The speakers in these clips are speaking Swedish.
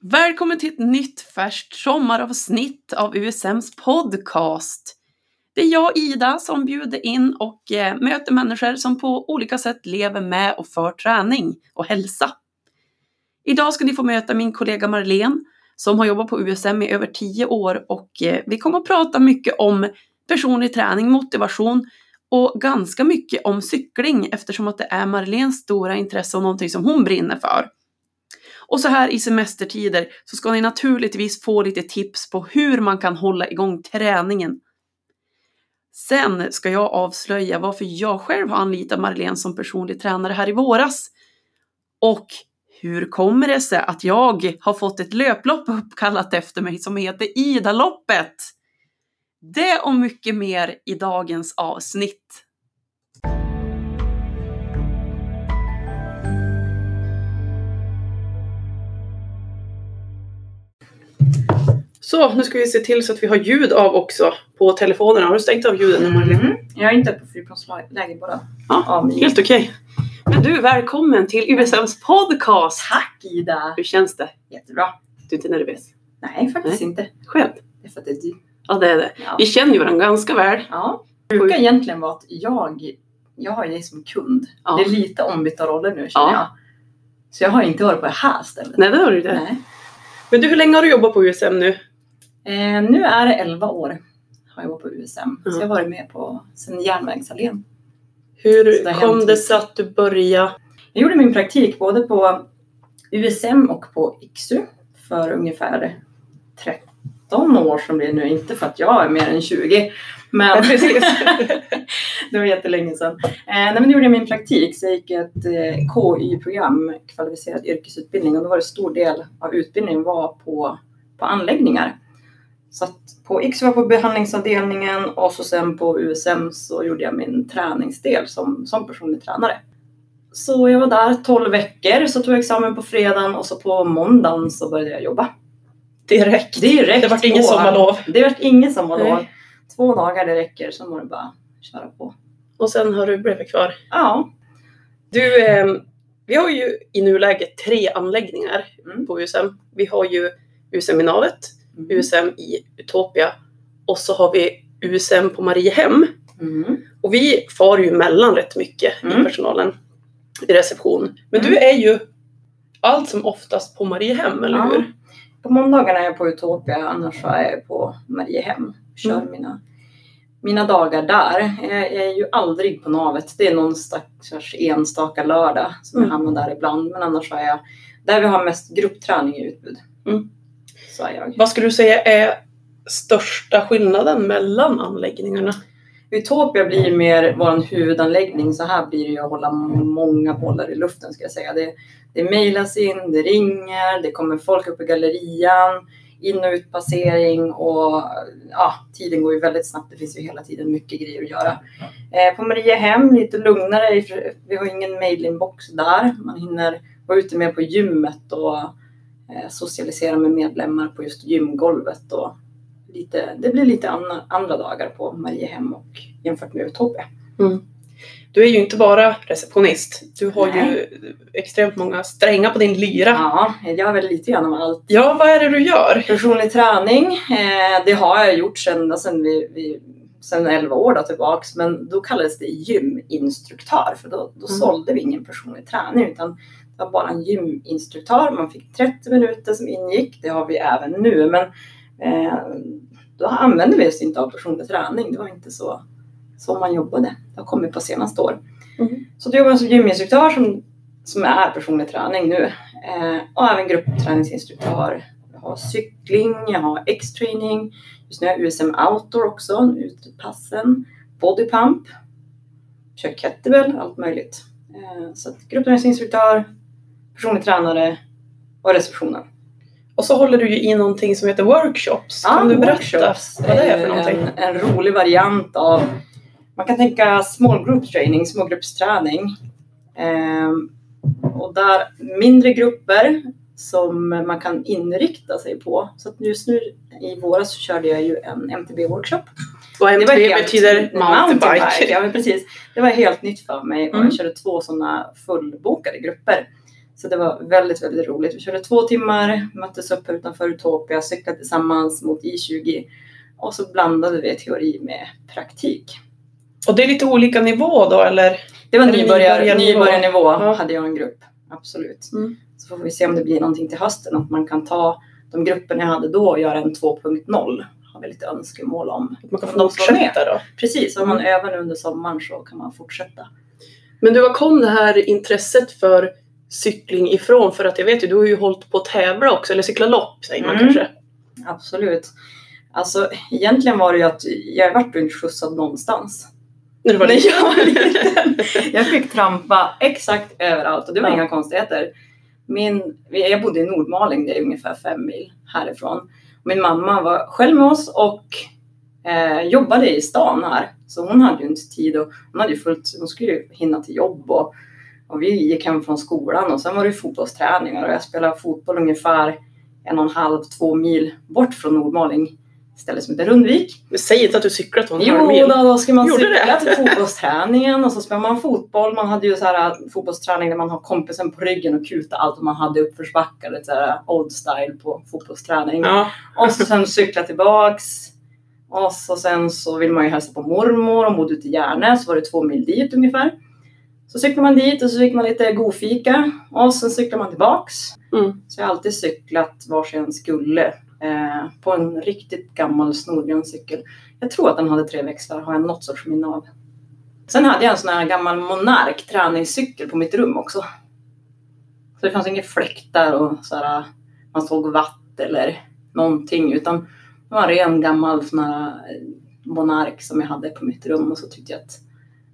Välkommen till ett nytt färskt sommaravsnitt av USMs podcast. Det är jag, Ida, som bjuder in och eh, möter människor som på olika sätt lever med och för träning och hälsa. Idag ska ni få möta min kollega Marlene som har jobbat på USM i över tio år och eh, vi kommer att prata mycket om personlig träning, motivation och ganska mycket om cykling eftersom att det är Marlenes stora intresse och någonting som hon brinner för. Och så här i semestertider så ska ni naturligtvis få lite tips på hur man kan hålla igång träningen. Sen ska jag avslöja varför jag själv har anlitat Marlene som personlig tränare här i våras. Och hur kommer det sig att jag har fått ett löplopp uppkallat efter mig som heter Idaloppet? Det och mycket mer i dagens avsnitt. Så, nu ska vi se till så att vi har ljud av också på telefonerna. Har du stängt av ljuden? Mm. Jag är inte på flygplansläge bara. Ja, av helt okej. Men du, välkommen till USMs podcast! Tack Ida! Hur känns det? Jättebra. Du är inte nervös? Nej, faktiskt inte. Själv? Det är för att det är du. Ja, det är det. Ja. Vi känner ju varandra ganska väl. ja. Det brukar egentligen vara att jag, jag har ju dig som kund. Ja. Det är lite ombytta roller nu känner Ja. jag. Så jag har inte varit på det här stället. Nej, det har du inte. Nej. Men du, hur länge har du jobbat på USM nu? Eh, nu är det 11 år har jag varit på USM. Så Mm. jag har varit med på sen järnvägsallén. Hur Så det kom det sig att du började? Jag gjorde min praktik både på USM och på IKSU för ungefär 13 år som det är nu. Inte för att jag är mer än 20. Men Ja, precis. det var jättelänge sedan. Eh, nej, men då gjorde jag min praktik så jag gick ett eh, KY-program, kvalificerad yrkesutbildning. Och då var det stor del av utbildningen var på, på anläggningar. Så att på IKSU var på behandlingsavdelningen och så sen på USM så gjorde jag min träningsdel som, som personlig tränare. Så jag var där 12 veckor, så tog jag examen på fredagen och så på måndagen så började jag jobba. Direkt. Direkt Det vart ingen på- sommarlov. Det vart ingen sommarlov. Nej. Två dagar det räcker, så må du bara köra på. Och sen har du blivit kvar. Ja. Du, eh, vi har ju i nuläget tre anläggningar Mm. på USM. Vi har ju USM i Navet, USM i Utopia och så har vi USM på Mariehem. Mm. Och vi far ju emellan rätt mycket i Mm. personalen i reception. Men Mm. du är ju allt som oftast på Mariehem, eller Ja. hur? På måndagarna är jag på Utopia, annars är jag på Mariehem. Kör Mm. mina, mina dagar där. Jag, jag är ju aldrig på navet. Det är någon stackars enstaka lördag som Mm. jag hamnar där ibland. Men annars är jag där vi har mest gruppträning i utbud sa jag. Vad skulle du säga är största skillnaden mellan anläggningarna? Utopia blir mer vår huvudanläggning. Så här blir det ju att hålla många bollar i luften ska jag säga. Det, det mejlas in, det ringer, det kommer folk upp i gallerian, in och utpassering och ja, tiden går ju väldigt snabbt. Det finns ju hela tiden mycket grejer att göra. Eh, på Mariehem lite lugnare. Vi har ingen mailinbox där. Man hinner vara ute mer på gymmet och socialisera med medlemmar på just gymgolvet och lite, det blir lite andra, andra dagar på Mariehem och jämfört med Utopia. Du är ju inte bara receptionist. Du har ju Nej. extremt många strängar på din lyra. Ja, jag gör väl lite grann av allt. Ja, vad är det du gör? Personlig träning, eh, det har jag gjort sedan, sedan, vi, vi, sedan 11 år då tillbaks. Men då kallades det gyminstruktör för då, då Mm. sålde vi ingen personlig träning utan var bara en gyminstruktör. Man fick 30 minuter som ingick. Det har vi även nu. Men eh, då använde vi oss inte av personlig träning. Det var inte så, så man jobbade. Det har kommit på senaste år. Mm. Så då jobbar jag som gyminstruktör som, som är personlig träning nu. Eh, och även gruppträningsinstruktör. Jag har cykling, jag har X-training. Just nu har jag USM Outdoor också, utepassen. Bodypump. Kör kettlebell, allt möjligt. Eh, så att gruppträningsinstruktör, personlig tränare och receptionen. Och så håller du ju i någonting som heter workshops. Kan du berätta vad det är för någonting? En, en rolig variant av, man kan tänka small group training, smågruppsträning. Ehm, och där mindre grupper som man kan inrikta sig på. Så just nu i våras så körde jag ju en MTB-workshop. Och Det MTB helt- betyder mountainbike. Ja, men precis. Det var helt nytt för mig och Mm. jag körde två sådana fullbokade grupper. Så det var väldigt, väldigt roligt. Vi körde två timmar, möttes upp utanför Utopia, cyklade tillsammans mot I20 och så blandade vi teori med praktik. Och det är lite olika nivå då eller? Det var nybörjar, nybörjarnivå. Ja. hade jag en grupp. Absolut. Mm. Så får vi se om det blir någonting till hösten. Att man kan ta de grupperna jag hade då och göra en 2.0. Har vi lite önskemål om. Att man kan Om fortsätta då? Precis, om man Mm. övar nu under sommaren så kan man fortsätta. Men du, var kom det här intresset för cykling ifrån? För att jag vet ju, du har ju hållit på att tävla också, eller cykla lopp säger man Mm. kanske. Absolut. Alltså egentligen var det ju att jag vart inte skjutsad någonstans. När du var liten. jag var liten. Jag fick trampa exakt överallt och det var Ja. inga konstigheter. Min, jag bodde i Nordmaling, det är ungefär fem mil härifrån. Min mamma var själv med oss och eh, jobbade i stan här. Så hon hade ju inte tid och hon hade fullt, hon skulle ju hinna till jobb och, och vi gick hem från skolan och sen var det fotbollsträningar och jag spelade fotboll ungefär en och en halv, två mil bort från Nordmaling. Ställe som heter Rundvik. Men säg inte att du cyklat en halv Jo, mil. då, då ska man Gjorde cykla det? till fotbollsträningen och så spelar man fotboll. Man hade ju så här äh, fotbollsträning där man har kompisen på ryggen och kuta allt man hade uppförsbackar. Lite så här old style på fotbollsträning. Ja. Och så sen cykla tillbaks. Och så sen så vill man ju hälsa på mormor. Hon bodde ute i Järnäs. Så var det två mil dit ungefär. Så cyklar man dit och så fick man lite godfika. Och sen cyklar man tillbaks. Mm. Så jag har alltid cyklat vars jag än skulle. Eh, på en riktigt gammal snorgrön cykel. Jag tror att den hade tre växlar, har jag något sorts minne av. Sen hade jag en sån här gammal Monark träningscykel på mitt rum också. Så det fanns inga fläktar och så här, man såg vatt eller någonting utan det var en ren gammal sån här Monark som jag hade på mitt rum och så tyckte jag att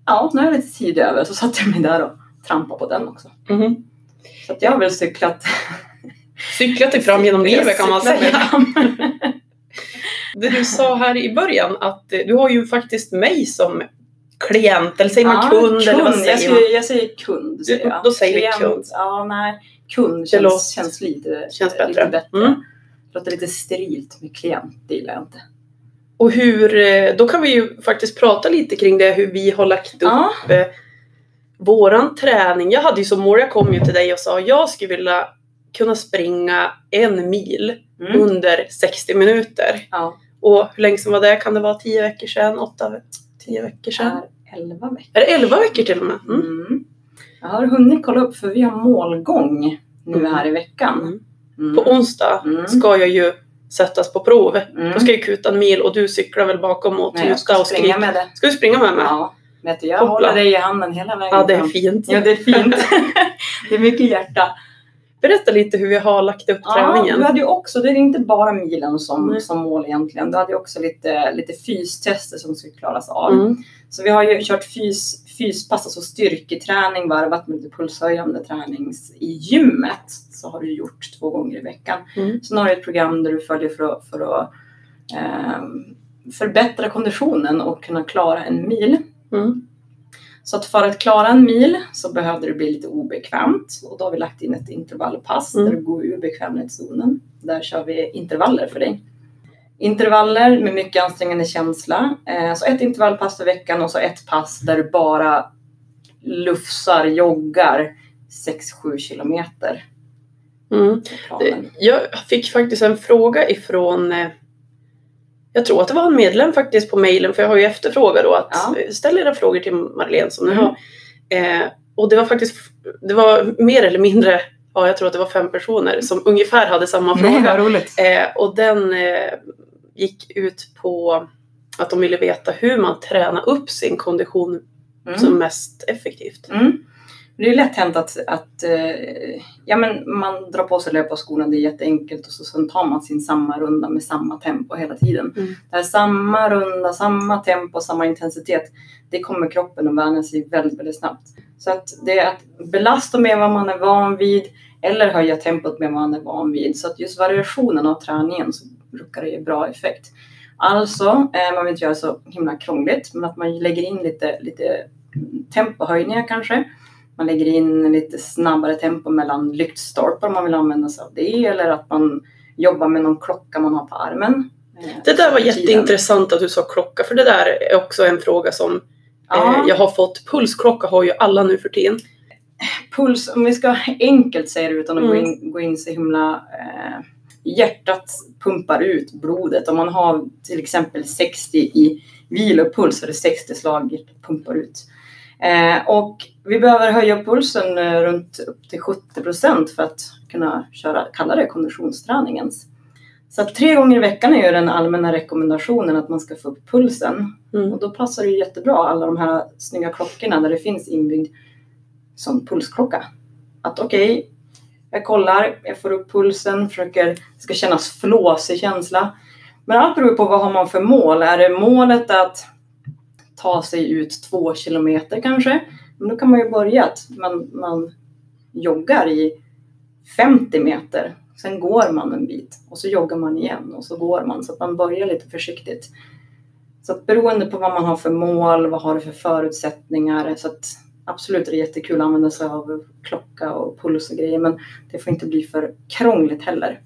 ja, nu har jag lite tid över så satte jag mig där och trampade på den också. Mhm. Så att jag har väl cyklat Cyklat dig fram genom livet kan man säga. Det du sa här i början att du har ju faktiskt mig som klient, eller säger man Ja, kund, eller vad jag, säger man? säger, jag säger kund. Säger jag. Då säger vi Klient, kund. Ja, nej. Kund känns, känns lite, känns bättre. lite bättre. Mm. Det låter lite sterilt med klient, det gillar jag inte. Och hur, eh, då kan vi ju faktiskt prata lite kring det, hur vi har lagt upp Ja, eh, våran träning. Jag hade ju som mål, jag kom ju till dig och sa jag skulle vilja kunna springa en mil mm. under 60 minuter. ja. Och hur länge sedan var det? Kan det vara 10 veckor sedan? 8, 10 veckor sedan? är 11 veckor. Är det 11 veckor till och med? Mm. Mm. Jag har hunnit kolla upp för vi har målgång nu Mm. här i veckan. Mm. Mm. På onsdag ska jag ju sättas på prov. Mm. Då ska jag kuta en mil och du cyklar väl bakom och Nej, jag tuta ska och springa skrika. med det. Ska du springa med mig? Ja, vet du, jag Hoppla. håller dig i handen hela vägen Ja, det är fint. Ja, det är fint. det är mycket hjärta. Berätta lite hur vi har lagt upp Ja, träningen. du hade ju också, det är inte bara milen som, Nej. som mål egentligen. Du hade ju också lite, lite fystester som skulle klaras av. Mm. Så vi har ju kört fys, fyspass, alltså styrketräning varvat med lite pulshöjande tränings i gymmet. Så har du gjort två gånger i veckan. Mm. Sen har du ett program där du följer för att, för att ehm, förbättra konditionen och kunna klara en mil. Mm. Så att för att klara en mil så behövde det bli lite obekvämt och då har vi lagt in ett intervallpass Mm. där du går ur bekvämlighetszonen. Där kör vi intervaller för dig. Intervaller med mycket ansträngande känsla. Eh, Så ett intervallpass i veckan och så ett pass där du bara lufsar, joggar 6-7 kilometer Mm. Jag fick faktiskt en fråga ifrån eh, jag tror att det var en medlem faktiskt på mejlen, för jag har ju efterfrågat då att Ja. ställ era frågor till Marlene som ni Mm. har. Eh, och det var faktiskt, det var mer eller mindre, ja jag tror att det var fem personer som ungefär hade samma fråga. roligt. Eh, och den eh, gick ut på att de ville veta hur man tränar upp sin kondition Mm. som mest effektivt. Mm. Det är lätt hänt att, att eh, ja, men man drar på sig löparskorna, det är jätteenkelt och så sen tar man sin samma runda med samma tempo hela tiden. Mm. Det är samma runda, samma tempo, samma intensitet. Det kommer kroppen att vänja sig väldigt, väldigt snabbt. Så att det är att belasta med vad man är van vid eller höja tempot med vad man är van vid. Så att just variationen av träningen så brukar det ge bra effekt. Alltså, eh, man vill inte göra så himla krångligt, men att man lägger in lite, lite tempohöjningar kanske. Man lägger in lite snabbare tempo mellan lyktstolpar om man vill använda sig av det. Eller att man jobbar med någon klocka man har på armen. Eh, Det där var jätteintressant att du sa klocka, för det där är också en fråga som Ja, eh, jag har fått. Pulsklocka har ju alla nu för tiden. Puls, om vi ska enkelt säga det utan att gå, Mm. in, gå in så himla... Eh, hjärtat pumpar ut blodet. Om man har till exempel 60 i vilopuls så är det 60 slag hjärtat pumpar ut. Eh, och vi behöver höja pulsen eh, runt upp till 70 procent för att kunna köra, kalla det konditionsträningens. Så att tre gånger i veckan är ju den allmänna rekommendationen att man ska få upp pulsen. Mm. Och då passar det ju jättebra alla de här snygga klockorna där det finns inbyggd som pulsklocka. Att okej, jag kollar, jag får upp pulsen, försöker, det ska kännas flåsig känsla. Men allt beror på vad har man för mål. Är det målet att ta sig ut två kilometer kanske? Men då kan man ju börja att man, man joggar i 50 meter. Sen går man en bit och så joggar man igen och så går man så att man börjar lite försiktigt. Så att beroende på vad man har för mål, vad har du för förutsättningar. Så att absolut är det jättekul att använda sig av klocka och puls och grejer men det får inte bli för krångligt heller.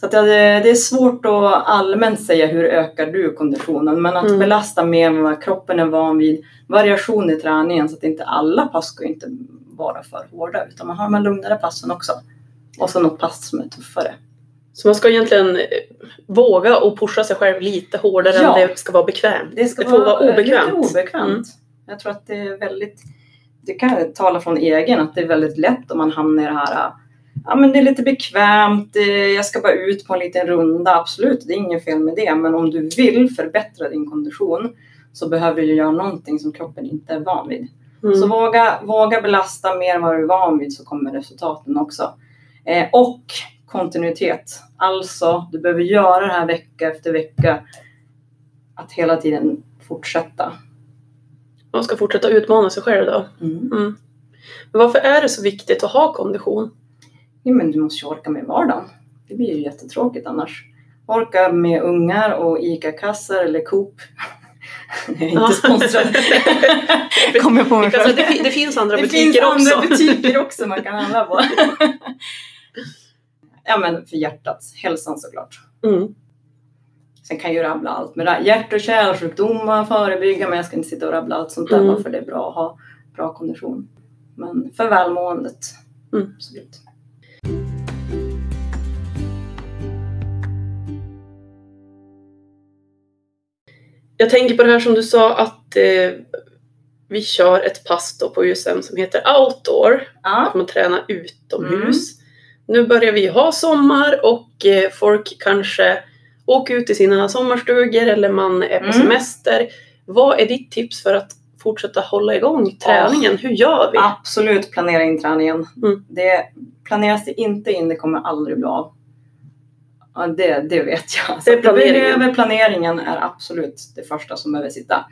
Så att det, är svårt att allmänt säga hur ökar du konditionen men att Mm. belasta mer än vad kroppen är van vid. Variation i träningen så att inte alla pass ska inte vara för hårda utan man har de här lugnare passen också. Och så något pass som är tuffare. Så man ska egentligen eh, våga och pusha sig själv lite hårdare Ja. än det ska vara bekvämt. Det ska Det får vara eh, obekvämt. Obekvämt. Mm. Jag tror att det är väldigt, det kan jag tala från egen, att det är väldigt lätt om man hamnar i det här, ja men det är lite bekvämt, eh, jag ska bara ut på en liten runda, absolut, det är inget fel med det, men om du vill förbättra din kondition så behöver du göra någonting som kroppen inte är van vid. Mm. Så våga, våga belasta mer än vad du är van vid så kommer resultaten också. Eh, och kontinuitet. Alltså, du behöver göra det här vecka efter vecka. Att hela tiden fortsätta. Man ska fortsätta utmana sig själv då. Mm. Mm. Men varför är det så viktigt att ha kondition? Ja, men du måste ju orka med vardagen. Det blir ju jättetråkigt annars. Orka med ungar och ICA-kassar eller Coop. Jag är inte sponsrad. Kommer på mig själv. det, det finns andra Det butiker finns också. andra butiker också man kan handla på. ja men för hjärtats, hälsan såklart. Mm. Sen kan jag ju rabbla allt här. Hjärt och kärlsjukdomar, förebygga, men jag ska inte sitta och rabbla allt sånt där Mm. bara för det är bra att ha bra kondition. Men för välmåendet, Mm. absolut. Jag tänker på det här som du sa att eh, vi kör ett pass då på USM som heter outdoor. Ja, Att man tränar utomhus. Nu börjar vi ha sommar och eh, folk kanske åker ut i sina sommarstugor eller man är på Mm. semester. Vad är ditt tips för att fortsätta hålla igång träningen? Hur gör vi? absolut planera in träningen. Mm. Det planeras det inte in, det kommer aldrig bli av. Ja, det, det vet jag. Så Det är planeringen. planeringen är absolut det första som behöver sitta.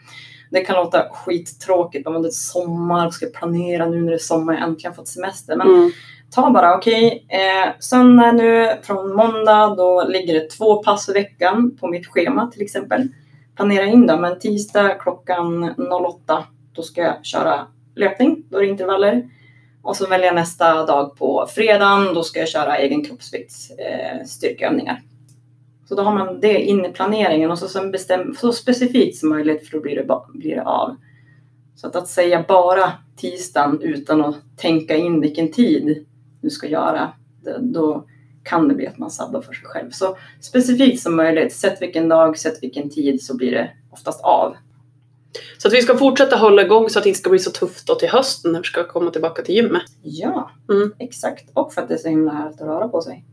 Det kan låta skittråkigt, om det är sommar, ska planera nu när det är sommar, jag äntligen fått semester. Men Mm ta bara, okej, eh, söndag nu från måndag, då ligger det två pass i veckan på mitt schema till exempel. Planera in dem, men tisdag klockan 08, då ska jag köra löpning, då är det intervaller. Och så väljer jag nästa dag på fredagen, då ska jag köra egen kroppsvikts eh, styrkeövningar. Så då har man det in i planeringen och så, sen bestäm, så specifikt som möjligt för då blir det, blir det av. Så att, att säga bara tisdagen utan att tänka in vilken tid du ska göra, då kan det bli att man sabbar för sig själv. Så specifikt som möjligt, sätt vilken dag, sätt vilken tid så blir det oftast av. Så att vi ska fortsätta hålla igång så att det inte ska bli så tufft då till hösten när vi ska komma tillbaka till gymmet. Ja, Mm. exakt. Och för att det är så himla härligt att röra på sig.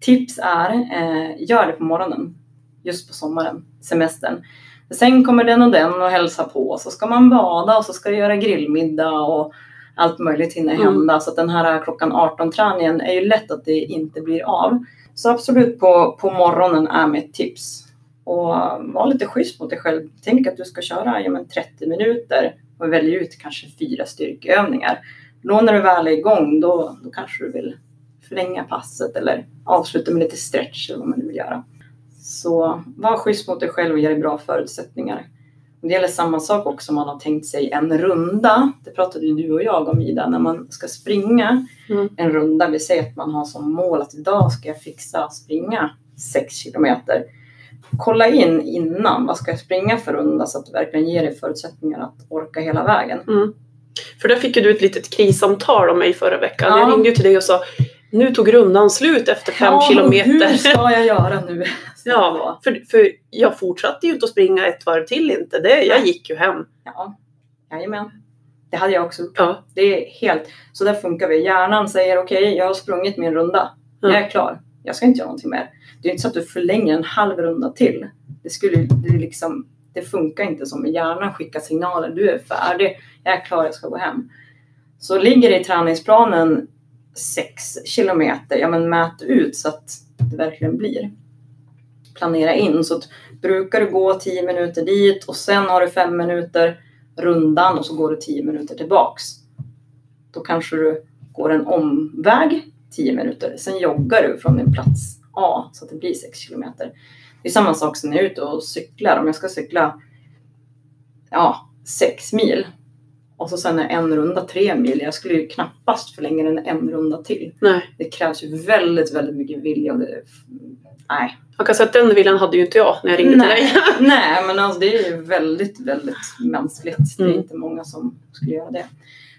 Tips är, eh, gör det på morgonen. Just på sommaren, semestern. Sen kommer den och den och hälsa på. Så ska man bada och så ska du göra grillmiddag och allt möjligt hinner Mm. hända. Så att den här klockan 18-träningen är ju lätt att det inte blir av. Så absolut på, på morgonen är mitt tips. Och var lite schysst mot dig själv. Tänk att du ska köra ja, men 30 minuter och välja ut kanske fyra styrkeövningar. Då när du väl är igång, då, då kanske du vill förlänga passet eller avsluta med lite stretch eller vad man nu vill göra. Så var schysst mot dig själv och ge dig bra förutsättningar. Det gäller samma sak också om man har tänkt sig en runda. Det pratade ju du och jag om Ida, när man ska springa Mm. en runda. Vi säger att man har som mål att idag ska jag fixa att springa 6 kilometer. Kolla in innan, vad ska jag springa för runda så att det verkligen ger dig förutsättningar att orka hela vägen. Mm. För där fick ju du ett litet krissamtal om mig förra veckan. Ja. Jag ringde ju till dig och sa nu tog rundan slut efter fem ja, kilometer. hur ska jag göra nu? Ja, för, för jag fortsatte ju inte att springa ett varv till inte. Det, jag gick ju hem. Ja, jajamän. Det hade jag också gjort. Ja. Det är helt, så där funkar vi. Hjärnan säger okej, jag har sprungit min runda. Ja. Jag är klar. Jag ska inte göra någonting mer. Det är inte så att du förlänger en halv runda till. Det skulle det liksom, det funkar inte som hjärnan skickar signaler. Du är färdig. Jag är klar, jag ska gå hem. Så ligger det i träningsplanen 6 kilometer, ja men mät ut så att det verkligen blir. Planera in så att brukar du gå 10 minuter dit och sen har du 5 minuter rundan och så går du 10 minuter tillbaks. Då kanske du går en omväg 10 minuter. Sen joggar du från din plats A så att det blir 6 kilometer. Det är samma sak som när jag är ute och cyklar. Om jag ska cykla ja, 6 mil och så sen är en runda 3 mil. Jag skulle ju knappast förlänga den en runda till. Nej. Det krävs ju väldigt, väldigt mycket vilja och det... Nej. Man kan säga att den viljan hade ju inte jag när jag ringde till dig. Nej, nej, men alltså det är ju väldigt, väldigt mänskligt. Det är Mm. inte många som skulle göra det.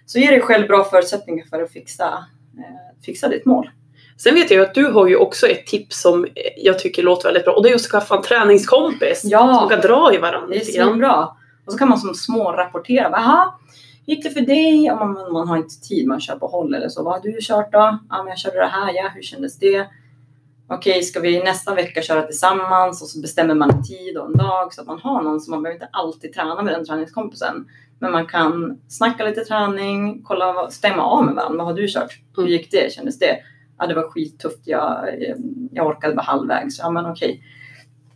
Så ge dig själv bra förutsättningar för att fixa, eh, fixa ditt mål. Sen vet jag ju att du har ju också ett tips som jag tycker låter väldigt bra och det är att skaffa en träningskompis som Ja, kan dra i varandra det är grann. svinbra. Och så kan man som små rapportera. Jaha, gick det för dig? Ja, man, man har inte tid, man kör på håll eller så. Vad har du kört då? Ja, men jag körde det här. Ja, hur kändes det? Okej, ska vi nästa vecka köra tillsammans? Och så bestämmer man en tid och en dag så att man har någon som man behöver inte alltid träna med den träningskompisen. Men man kan snacka lite träning, kolla, stämma av med varandra. Vad har du kört? Hur gick det? Kändes det? Ja, det var skittufft. Jag, jag orkade bara halvvägs. Ja, men okej.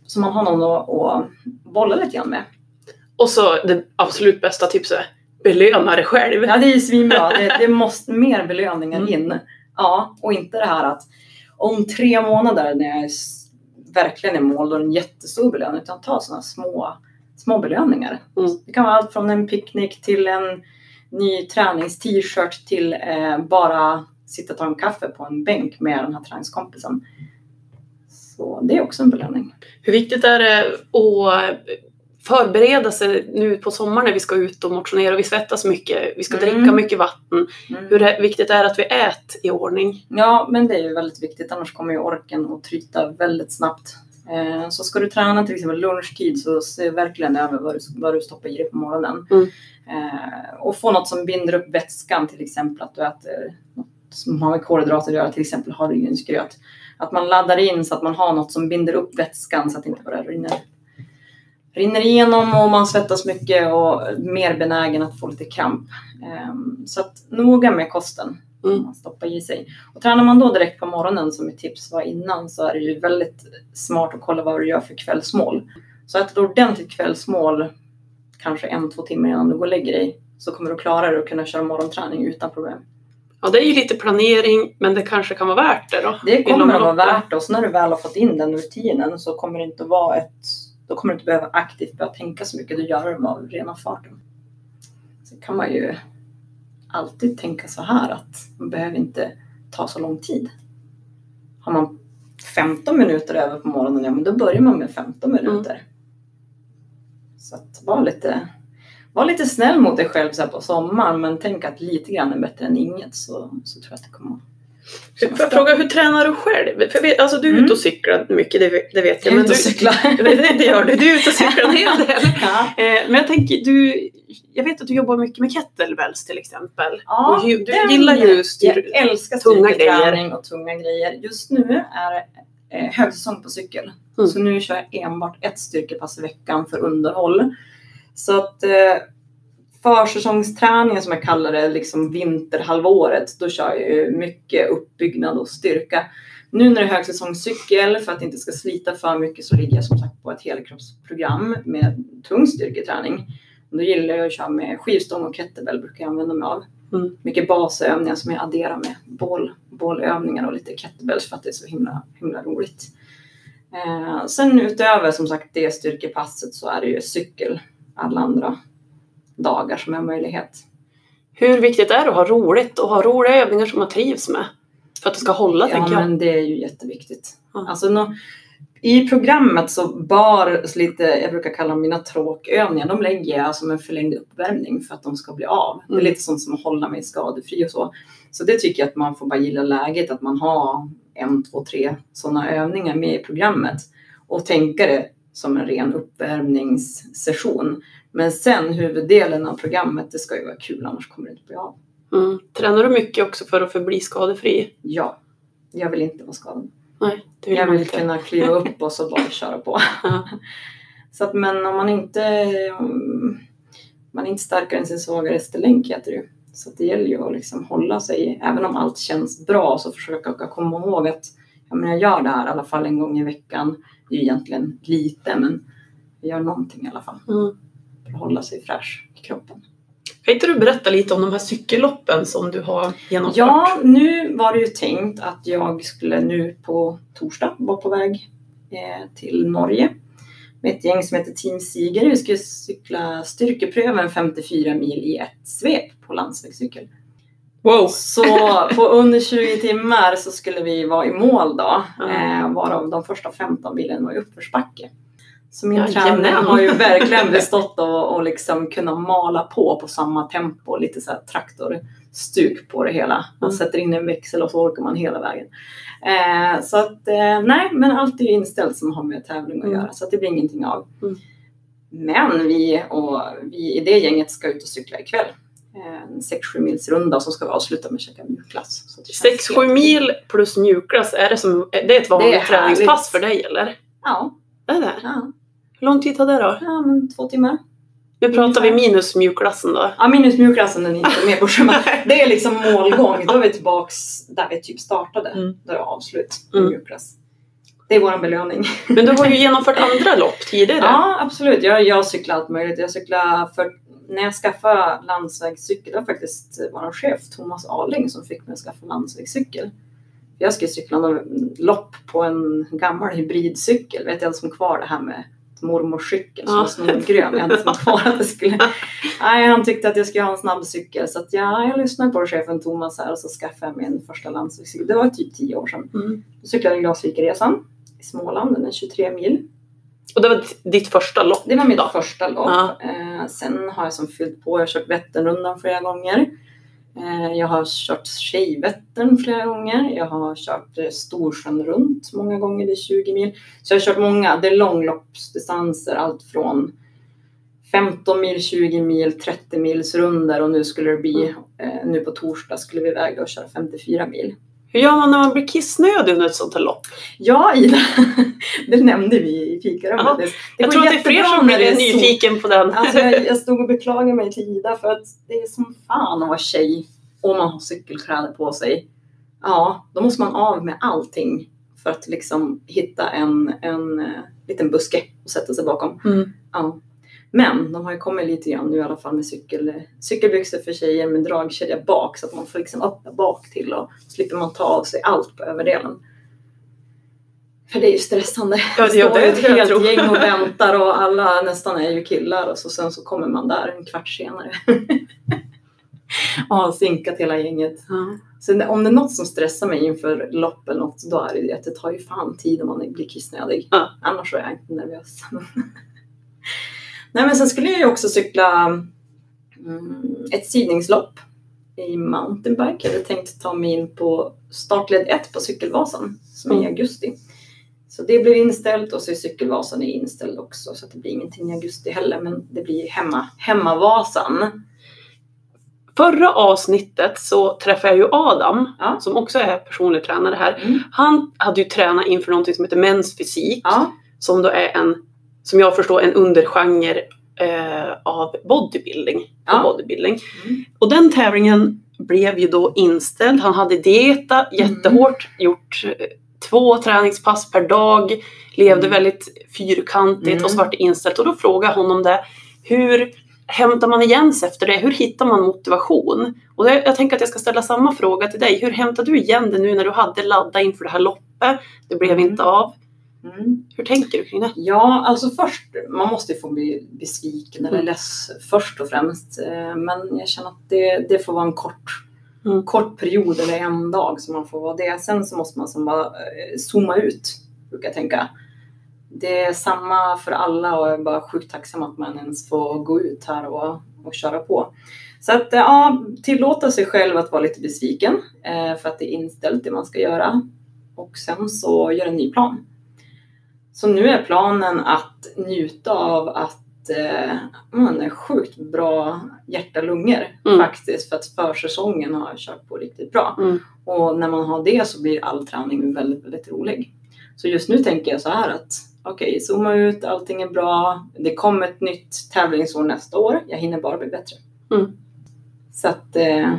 Så man har någon att, att bolla lite grann med. Och så det absolut bästa tipset, belöna dig själv. Ja, det är svinbra. Det, det måste mer belöningar Mm. in. Ja, och inte det här att om tre månader när jag är verkligen i mål, då är det en jättestor belöning. Utan ta sådana små, små belöningar. Mm. Det kan vara allt från en picknick till en ny tränings-t-shirt till eh, bara sitta och ta en kaffe på en bänk med den här träningskompisen. Så det är också en belöning. Hur viktigt är det att förbereda sig nu på sommaren när vi ska ut och motionera och vi svettas mycket, vi ska Mm. dricka mycket vatten. Mm. Hur viktigt är det att vi äter i ordning? Ja, men det är ju väldigt viktigt. Annars kommer ju orken att tryta väldigt snabbt. Eh, Så ska du träna till exempel lunchtid så se verkligen över vad du, vad du stoppar i dig på morgonen. Mm. Eh, Och få något som binder upp vätskan, till exempel att du äter något som har med kolhydrater att göra, till exempel havregrynsgröt. Att man laddar in så att man har något som binder upp vätskan så att det inte bara rinner, rinner igenom och man svettas mycket och mer benägen att få lite kramp. Eh, Så att noga med kosten Mm. man stoppar i sig. Och tränar man då direkt på morgonen som mitt tips var innan så är det ju väldigt smart att kolla vad du gör för kvällsmål. Så att ett ordentligt kvällsmål, kanske en, två timmar innan du går och lägger dig, så kommer du klara det och kunna köra morgonträning utan problem. Ja, det är ju lite planering, men det kanske kan vara värt det då. Det kommer att vara värt det och så när du väl har fått in den rutinen så kommer det inte att vara ett, då kommer du inte behöva aktivt börja tänka så mycket, du gör det av rena farten. Så kan man ju alltid tänka så här att man behöver inte ta så lång tid. Har man 15 minuter över på morgonen, ja men då börjar man med 15 minuter. Så att var lite, var lite snäll mot dig själv så här på sommaren men tänk att lite grann är bättre än inget så, så tror jag att det kommer att Får jag fråga, hur tränar du själv? För vet, alltså, du är Mm. ute och cyklar mycket, det, vet- det vet jag. Jag är ute du, och cyklar. det, gör du, du är ute och cyklar en hel del. Ja. Eh, men jag tänker, du, jag vet att du jobbar mycket med kettlebells till exempel. Ja, och du den- gillar ju Jag älskar tunga styrketräning och tunga grejer. Just nu är det eh, högsäsong på cykel. Mm. Så nu kör jag enbart ett styrkepass i veckan för underhåll. Så att eh, försäsongsträningen som jag kallar det, liksom vinterhalvåret, då kör jag ju mycket uppbyggnad och styrka. Nu när det är högsäsongscykel, för att det inte ska slita för mycket, så ligger jag som sagt på ett helkroppsprogram med tung styrketräning. Då gillar jag att köra med skivstång och kettlebell, brukar jag använda mig av. Mm. Mycket basövningar som jag adderar med boll, bollövningar och lite kettlebells för att det är så himla, himla roligt. Eh, sen utöver som sagt det styrkepasset så är det ju cykel alla andra dagar som har möjlighet. Hur viktigt är det att ha roligt och ha roliga övningar som man trivs med? För att det ska hålla, Ja tänker jag. men det är ju jätteviktigt. Ja. Alltså, nå, I programmet så bör lite, jag brukar kalla dem mina tråkövningar, de lägger jag som en förlängd uppvärmning för att de ska bli av. Det är Mm. lite sånt som att hålla mig skadefri och så. Så det tycker jag att man får bara gilla läget, att man har en, två, tre sådana övningar med i programmet. Och tänka det som en ren uppvärmningssession. Men sen huvuddelen av programmet, det ska ju vara kul annars kommer det inte bli av. Mm. Tränar du mycket också för att förbli skadefri? Ja, jag vill inte vara skadad. Nej, det vill Jag vill inte. kunna kliva upp och så bara köra på. Ja. Så att, men om man inte man är inte starkare än sin svagaste länk heter det ju. Så det gäller ju att liksom hålla sig, även om allt känns bra så försöka komma ihåg att ja, men jag gör det här i alla fall en gång i veckan. Det är ju egentligen lite men jag gör någonting i alla fall Mm. för att hålla sig fräsch i kroppen. Kan inte du berätta lite om de här cykelloppen som du har genomfört? Ja, nu var det ju tänkt att jag skulle nu på torsdag vara på väg eh, till Norge med ett gäng som heter Team Siger. Vi skulle cykla styrkepröven 54 mil i ett svep på landsvägscykel. Wow! Så på under 20 timmar så skulle vi vara i mål då, Mm. eh, varav de första 15 milen var i uppförsbacke. Så min Jajamän. träning har ju verkligen bestått av att liksom kunna mala på på samma tempo, lite så här traktorstuk på det hela. Man Mm. sätter in en växel och så orkar man hela vägen. Eh, så att eh, nej, men allt är ju inställt som har med tävling att Mm. göra så att det blir ingenting av. Mm. Men vi, och vi i det gänget ska ut och cykla ikväll. En 6-7 mils runda som ska vi avsluta med att käka mjukglass. Så det känns 6-7 helt mil plus mjukglass, är det, som, det är ett vanligt Det är träningspass för dig eller? Ja, Är det? ja, Hur lång tid tar det då? ja men två timmar. Nu pratar vi minus mjukglassen då. Ja, minus mjukglassen är inte med på schemat. Det är liksom målgång. Då är vi tillbaks där vi typ startade. Mm. Då är det avslut med Mm. mjukglass. Det är vår belöning. Men du har ju genomfört andra lopp tidigare. Ja, absolut. Jag, jag cyklar allt möjligt. Jag cyklar för när jag skaffade landsvägscykel, det var faktiskt vår chef Thomas Arling som fick mig att skaffa landsvägscykel. Jag skulle cykla någon lopp på en gammal hybridcykel. Vet jag som kvar det här med mormorscykeln som Ja. var snodgrön. Jag hade som kvar att det skulle... Nej, han tyckte att jag skulle ha en snabb cykel. Så att ja, jag lyssnade på chefen Thomas här och så skaffade jag min första landsvägscykel. Det var typ tio år sedan. Mm. Då cyklade jag Glasvikeresan i Småland. Den är 23 mil. Och det var ditt första lopp Det var mitt då? första lopp. Ja. Eh, sen har jag som fyllt på. Jag har kört Vätternrundan flera gånger. Eh, jag har kört Tjejvättern flera gånger. Jag har kört eh, Storsjön runt många gånger. Det är 20 mil. Så jag har kört många. Det är långloppsdistanser. Allt från 15 mil, 20 mil, 30 mils runder och nu skulle det bli, eh, nu på torsdag skulle vi iväg och köra 54 mil. Hur gör man när man blir kissnödig under ett sånt här lopp? Ja Ida, det nämnde vi i fikarummet. Ja. Det Jag tror att det är fler som blir nyfiken på den. Alltså jag, jag stod och beklagade mig till Ida för att det är som fan att vara tjej och man har cykelkläder på sig. Ja, då måste man av med allting för att liksom hitta en, en eh, liten buske och sätta sig bakom. Mm. Ja. Men de har ju kommit lite grann nu i alla fall med cykel, cykelbyxor för tjejer med dragkedja bak så att man får liksom öppna bak till och slipper man ta av sig allt på överdelen. För det är ju stressande. Ja, Det står ju ett jag helt tror. gäng och väntar och alla nästan är ju killar och så, sen så kommer man där en kvart senare. och har sinkat hela gänget. Ja. Så om det är något som stressar mig inför lopp eller något, då är det det att det tar ju fan tid om man blir kissnödig. Ja. Annars är jag inte nervös. Nej men sen skulle jag ju också cykla mm, ett sidningslopp i mountainbike. Jag hade tänkt ta mig in på startled 1 på Cykelvasan som är i Mm. augusti. Så det blev inställt och så är Cykelvasan är inställd också så det blir ingenting i augusti heller men det blir hemma, hemmavasan. Förra avsnittet så träffade jag ju Adam, Ja. som också är personlig tränare här. Mm. Han hade ju tränat inför någonting som heter Mäns fysik, Ja, som då är en, som jag förstår, en undergenre eh, av bodybuilding. Ja. bodybuilding. Mm. Och den tävlingen blev ju då inställd. Han hade dieta jättehårt, gjort eh, två träningspass per dag, levde Mm. väldigt fyrkantigt Mm. och så vart det inställt. Och då frågade jag honom det, hur hämtar man igen sig efter det? Hur hittar man motivation? Och det, jag tänker att jag ska ställa samma fråga till dig. Hur hämtar du igen det nu när du hade laddat inför det här loppet? Det blev Mm. inte av. mm. Hur tänker du kring det? Ja, alltså först, man måste ju få bli besviken eller Mm. less först och främst. Eh, Men jag känner att det, det får vara en kort, Mm. kort period eller en dag som man får vara det. Sen så måste man som bara eh, zooma ut, brukar jag tänka. det är samma för alla och jag är bara sjukt tacksam att man ens får gå ut här och, och köra på. Så att eh, ja, tillåta sig själv att vara lite besviken eh, för att det är inställt det man ska göra. Och sen så göra en ny plan. Så nu är planen att njuta av att man är sjukt bra hjärta-lungor Mm. faktiskt för att försäsongen har kört på riktigt bra. Mm. Och när man har det så blir all träning väldigt, väldigt rolig. Så just nu tänker jag så här att okej, zooma ut, allting är bra. Det kommer ett nytt tävlingsår nästa år. Jag hinner bara bli bättre. Mm. Så att eh,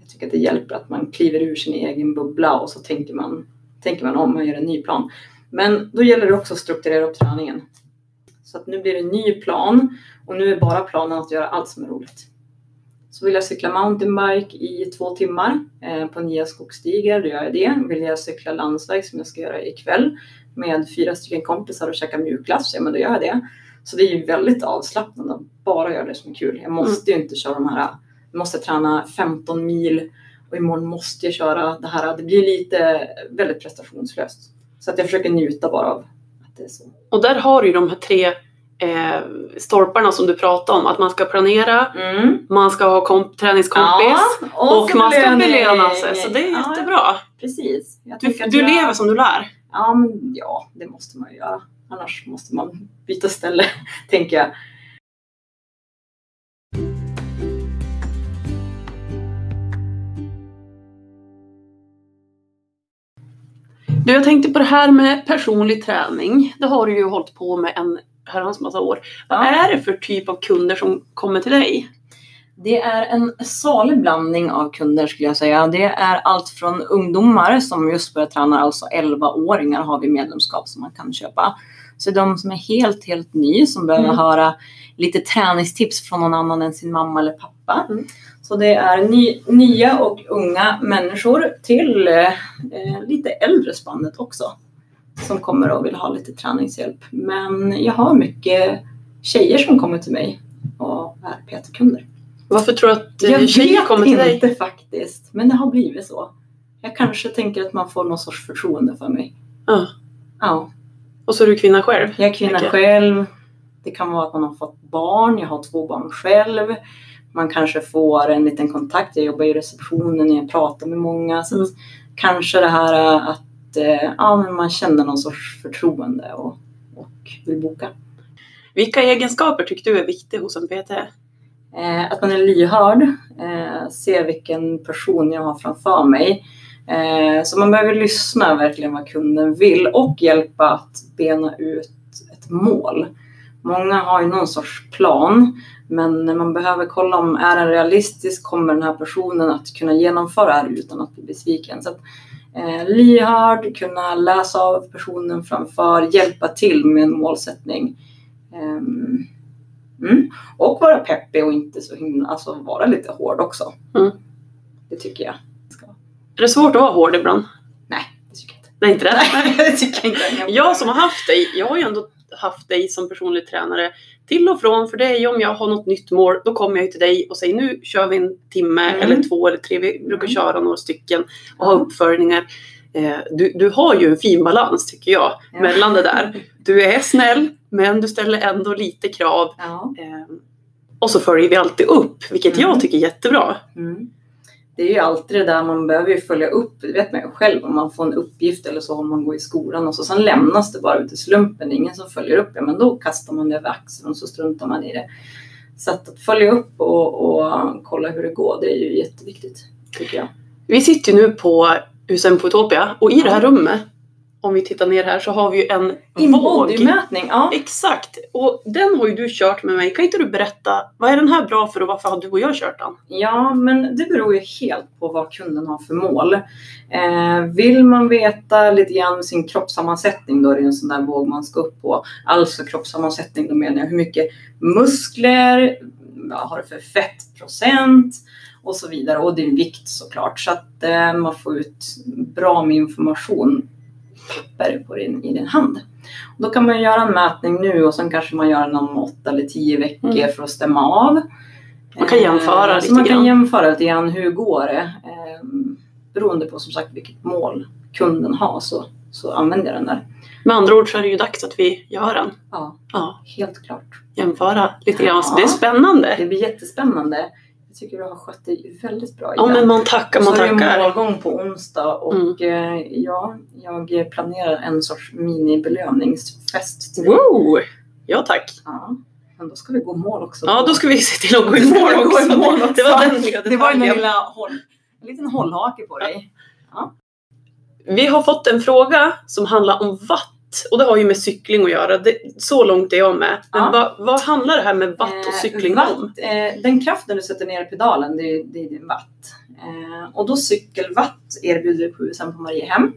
jag tycker att det hjälper att man kliver ur sin egen bubbla och så tänker man, tänker man om och gör en ny plan. Men då gäller det också att strukturera upp träningen. Så att nu blir det en ny plan och nu är bara planen att göra allt som är roligt. Så vill jag cykla mountainbike i två timmar eh, på nya skogsstigar, då gör jag det. Vill jag cykla landsväg som jag ska göra ikväll med fyra stycken kompisar och käka mjukglass, ja men då gör jag det. Så det är ju väldigt avslappnande att bara göra det som är kul. Jag måste ju inte köra de här, jag måste träna 15 mil och imorgon måste jag köra det här. Det blir lite väldigt prestationslöst. Så att jag försöker njuta bara av det är så. Och där har du ju de här tre eh, stolparna som du pratade om. Att man ska planera, Mm. man ska ha komp- träningskompis Ja, och så man ska belöna sig. Så det är Ja, jättebra. Precis. Du, du jag- lever som du lär. Ja, men, ja, det måste man ju göra. Annars måste man byta ställe, tänker jag. Du, jag tänkte på det här med personlig träning. Det har du ju hållit på med en herrans massa år. Vad Ja. är det för typ av kunder som kommer till dig? Det är en salig blandning av kunder skulle jag säga. Det är allt från ungdomar som just börjar träna, alltså 11-åringar har vi medlemskap som man kan köpa. Så de som är helt, helt ny som behöver Mm. höra lite träningstips från någon annan än sin mamma eller pappa. Mm. Så det är ny, nya och unga människor till eh, lite äldre spannet också. Som kommer och vill ha lite träningshjälp. Men jag har mycket tjejer som kommer till mig och är PT-kunder. Varför tror du att eh, Jag tjejer vet kommer till dig? inte faktiskt, men det har blivit så. Jag kanske tänker att man får någon sorts förtroende för mig. Ja. Ja, Och så är du kvinna själv. jag är kvinna Mycket. själv. Det kan vara att man har fått barn. Jag har två barn själv. Man kanske får en liten kontakt. Jag jobbar i receptionen. Jag pratar med många. Så Mm. kanske det här att eh, ja, men man känner någon sorts förtroende och, och vill boka. Vilka egenskaper tycker du är viktiga hos en PT? Eh, att man är lyhörd, eh, ser vilken person jag har framför mig. Eh, så man behöver lyssna verkligen vad kunden vill och hjälpa att bena ut ett mål. Många har ju någon sorts plan, men man behöver kolla om är den realistisk, kommer den här personen att kunna genomföra det utan att bli besviken. Så att, eh, lyhörd, kunna läsa av personen framför, hjälpa till med en målsättning. Ehm, Mm. Och vara peppig och inte så himla, alltså vara lite hård också. Mm. Det tycker jag. Ska. Är det svårt att vara hård ibland? Nej, det tycker jag inte. Det är inte det? Nej, det tycker jag inte. Jag som har haft dig, jag har ju ändå haft dig som personlig tränare till och från. För det är ju om jag har något nytt mål, då kommer jag ju till dig och säger nu kör vi en timme Mm. eller två eller tre. Vi brukar Mm. köra några stycken och ha uppföljningar. Eh, du, du har ju en fin balans tycker jag Ja. mellan det där. Du är snäll men du ställer ändå lite krav. Ja. Eh, och så följer vi alltid upp, vilket Mm. jag tycker är jättebra. Mm. Det är ju alltid det där man behöver ju följa upp. Det vet man ju själv om man får en uppgift eller så om man går i skolan och så sen lämnas det bara ut i slumpen. Det är ingen som följer upp det men då kastar man det över axeln och så struntar man i det. Så att, att följa upp och, och kolla hur det går det är ju jätteviktigt tycker jag. Vi sitter ju nu på USM Fotopia och i det här rummet, om vi tittar ner här, så har vi ju en. Inbodymätning, ja. Exakt! Och den har ju du kört med mig. Kan inte du berätta, vad är den här bra för och varför har du och jag kört den? Ja, men det beror ju helt på vad kunden har för mål. Eh, vill man veta lite grann sin kroppssammansättning då är det en sån där våg man ska upp på. Alltså kroppssammansättning, då menar jag hur mycket muskler, vad har det för fettprocent och så vidare. Och din vikt såklart. Så att eh, man får ut bra med information papper på din, i din hand. Och då kan man göra en mätning nu och sen kanske man gör den om åtta eller tio veckor Mm. för att stämma av. Man kan jämföra Eh, lite så man kan grann. jämföra lite grann hur går det. Eh, beroende på som sagt vilket mål kunden har så, så använder jag den där. Med andra ord så är det ju dags att vi gör den. Ja, Ja, helt klart. jämföra lite grann. Ja. det är spännande. Det blir jättespännande. Jag tycker du har skött dig väldigt bra Ja, men man tackar, man så är det tackar. målgång på onsdag och eh, ja, jag planerar en sorts mini-belöningsfest till dig. Wow! Ja, tack. Ja, men då ska vi gå mål också. Ja, då ska vi se till att gå i mål gå också. i mål också. Det var den lilla Det var en lilla håll, en liten hållhake på dig. Vi har fått en fråga som handlar om watt. Och det har ju med cykling att göra. Det, så långt är jag med. Men Ja. vad, vad handlar det här med watt och Eh, cykling watt, om? Eh, den kraften du sätter ner i pedalen, det, är- det är din watt. Eh, och då cykelwatt erbjuder vi på USM på Mariehem.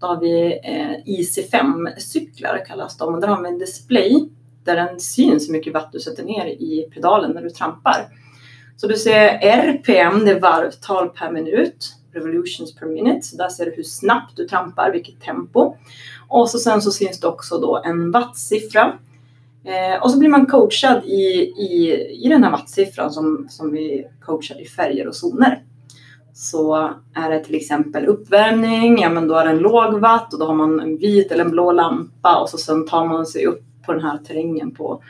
Då har vi eh, IC5-cyklar kallas de och där har vi en display där den syns hur mycket watt du sätter ner i pedalen när du trampar. Så du ser RPM, det är varvtal per minut, revolutions per minute. Så där ser du hur snabbt du trampar, vilket tempo. Och så sen så syns det också då en wattsiffra Eh, och så blir man coachad i, i, i den här wattsiffran som, som vi coachar i färger och zoner. Så är det till exempel uppvärmning, ja men då är det en låg watt och då har man en vit eller en blå lampa och så sen tar man sig upp på den här terrängen på,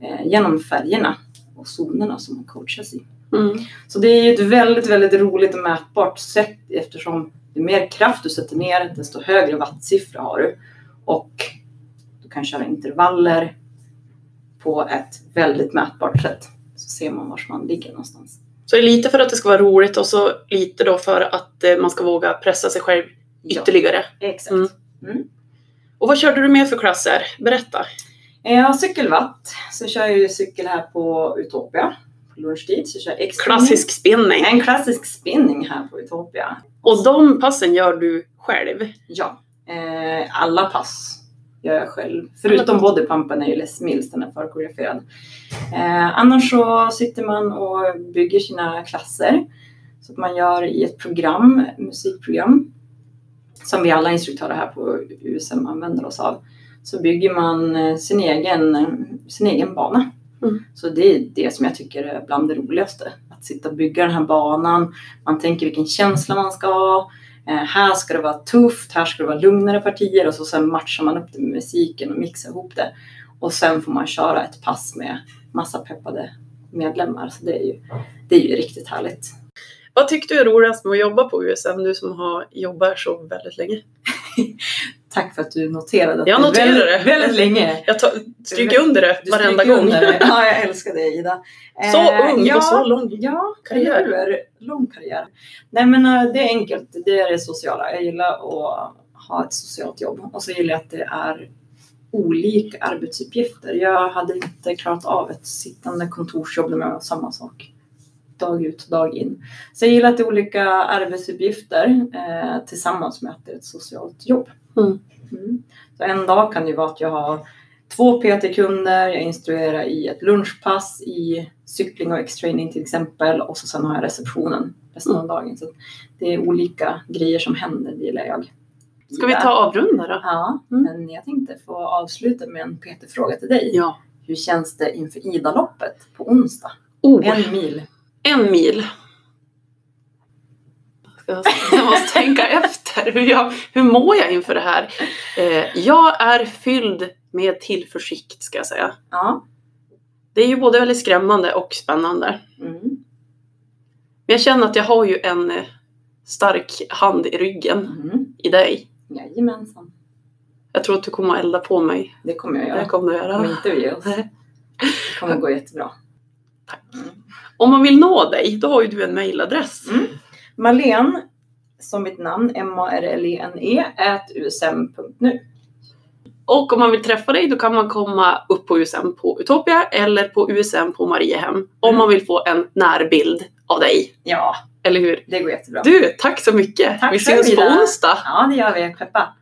eh, genom färgerna och zonerna som man coachas i. Mm. Så det är ju ett väldigt, väldigt roligt och mätbart sätt eftersom ju mer kraft du sätter ner desto högre wattsiffra har du. Och du kan köra intervaller på ett väldigt mätbart sätt. Så ser man var man ligger någonstans. Så det är lite för att det ska vara roligt och så lite då för att eh, man ska våga pressa sig själv ytterligare. Ja, exakt. Mm. Och vad körde du med för klasser? Berätta. Eh, Jag har cykelwatt. Så kör jag ju cykel här på Utopia. På lunchtid så kör jag Klassisk spinning. En klassisk spinning här på Utopia. Och de passen gör du själv? Ja, eh, alla pass gör jag själv. Förutom bodypumpen är ju Les Mills, den är förkoreograferad. Eh, annars så sitter man och bygger sina klasser. Så att man gör i ett program, musikprogram. Som vi alla instruktörer här på USM använder oss av. Så bygger man eh, sin egen, sin egen bana. Mm. Så det är det som jag tycker är bland det roligaste. Att sitta och bygga den här banan. Man tänker vilken känsla man ska ha. Eh, här ska det vara tufft, här ska det vara lugnare partier och så sen matchar man upp det med musiken och mixar ihop det. Och sen får man köra ett pass med massa peppade medlemmar. Så det är ju, det är ju riktigt härligt. Vad tyckte du är roligast med att jobba på USM, du som har jobbat så väldigt länge? Tack för att du noterade att Jag noterade väldigt, det. väldigt länge. Jag tar, stryker under det Du varenda gång. det. Ja, jag älskar dig Ida. Så Eh, ung ja, och så lång. Ja, karriär. hur? Lång karriär. Nej men eh, det är enkelt. Det är det sociala. Jag gillar att ha ett socialt jobb. Och så gillar jag att det är olika arbetsuppgifter. Jag hade inte klarat av ett sittande kontorsjobb med var samma sak. Dag ut, dag in. Så jag gillar att det är olika arbetsuppgifter eh, tillsammans med att det är ett socialt jobb. Mm. Mm. Så en dag kan det ju vara att jag har två PT-kunder, jag instruerar i ett lunchpass i cykling och X-training till exempel och så sen har jag receptionen resten av dagen. Så det är olika grejer som händer, det gillar jag. Ska vi ta avrunda då? Ja, Mm. men jag tänkte få avsluta med en PT-fråga till dig. Ja. Hur känns det inför Idaloppet på onsdag? Oh, En mil. en mil. Jag måste tänka efter. Hur, jag, hur mår jag inför det här? Eh, jag är fylld med tillförsikt ska jag säga. Ja. Det är ju både väldigt skrämmande och spännande. Mm. Men jag känner att jag har ju en eh, stark hand i ryggen Mm. i dig. Jajamensan. Jag tror att du kommer att elda på mig. Det kommer jag Det göra. kommer du Om göra. inte vi oss. Det kommer gå jättebra. Tack. Mm. Om man vill nå dig, då har ju du en mailadress. Mm. Marlene, som mitt namn, M-A-R-L-E-N-E, usm.nu. Och om man vill träffa dig, då kan man komma upp på USM på Utopia eller på USM på Mariehem. Om Mm. man vill få en närbild av dig. Ja, Eller hur? det går jättebra. Du, tack så mycket! Tack Vi syns på onsdag! Ja, det gör vi. Peppa.